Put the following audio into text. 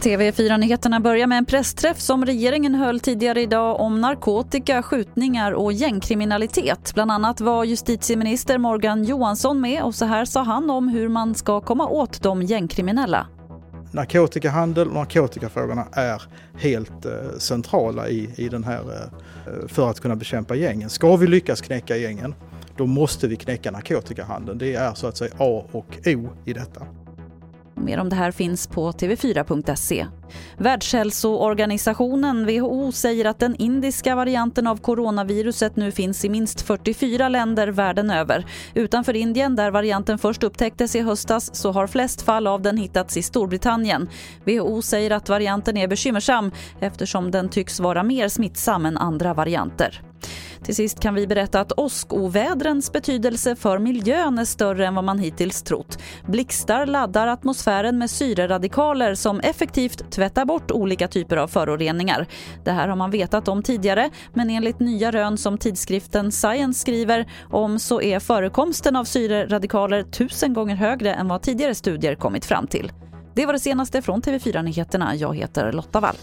TV4-nyheterna börjar med en pressträff som regeringen höll tidigare idag om narkotika, skjutningar och gängkriminalitet. Bland annat var justitieminister Morgan Johansson med och så här sa han om hur man ska komma åt de gängkriminella. Narkotikahandel och narkotikafrågorna är helt eh, centrala i, i den här, eh, för att kunna bekämpa gängen. Ska vi lyckas knäcka gängen, då måste vi knäcka narkotikahandeln. Det är så att säga A och O i detta. Mer om det här finns på tv4.se. Världshälsoorganisationen, WHO, säger att den indiska varianten av coronaviruset nu finns i minst 44 länder världen över. Utanför Indien, där varianten först upptäcktes i höstas, så har flest fall av den hittats i Storbritannien. WHO säger att varianten är bekymmersam eftersom den tycks vara mer smittsam än andra varianter. Till sist kan vi berätta att åskovädrens betydelse för miljön är större än vad man hittills trott. Blixtar laddar atmosfären med syreradikaler som effektivt tvättar bort olika typer av föroreningar. Det här har man vetat om tidigare, men enligt nya rön som tidskriften Science skriver om så är förekomsten av syreradikaler tusen gånger högre än vad tidigare studier kommit fram till. Det var det senaste från TV4 Nyheterna. Jag heter Lotta Wall.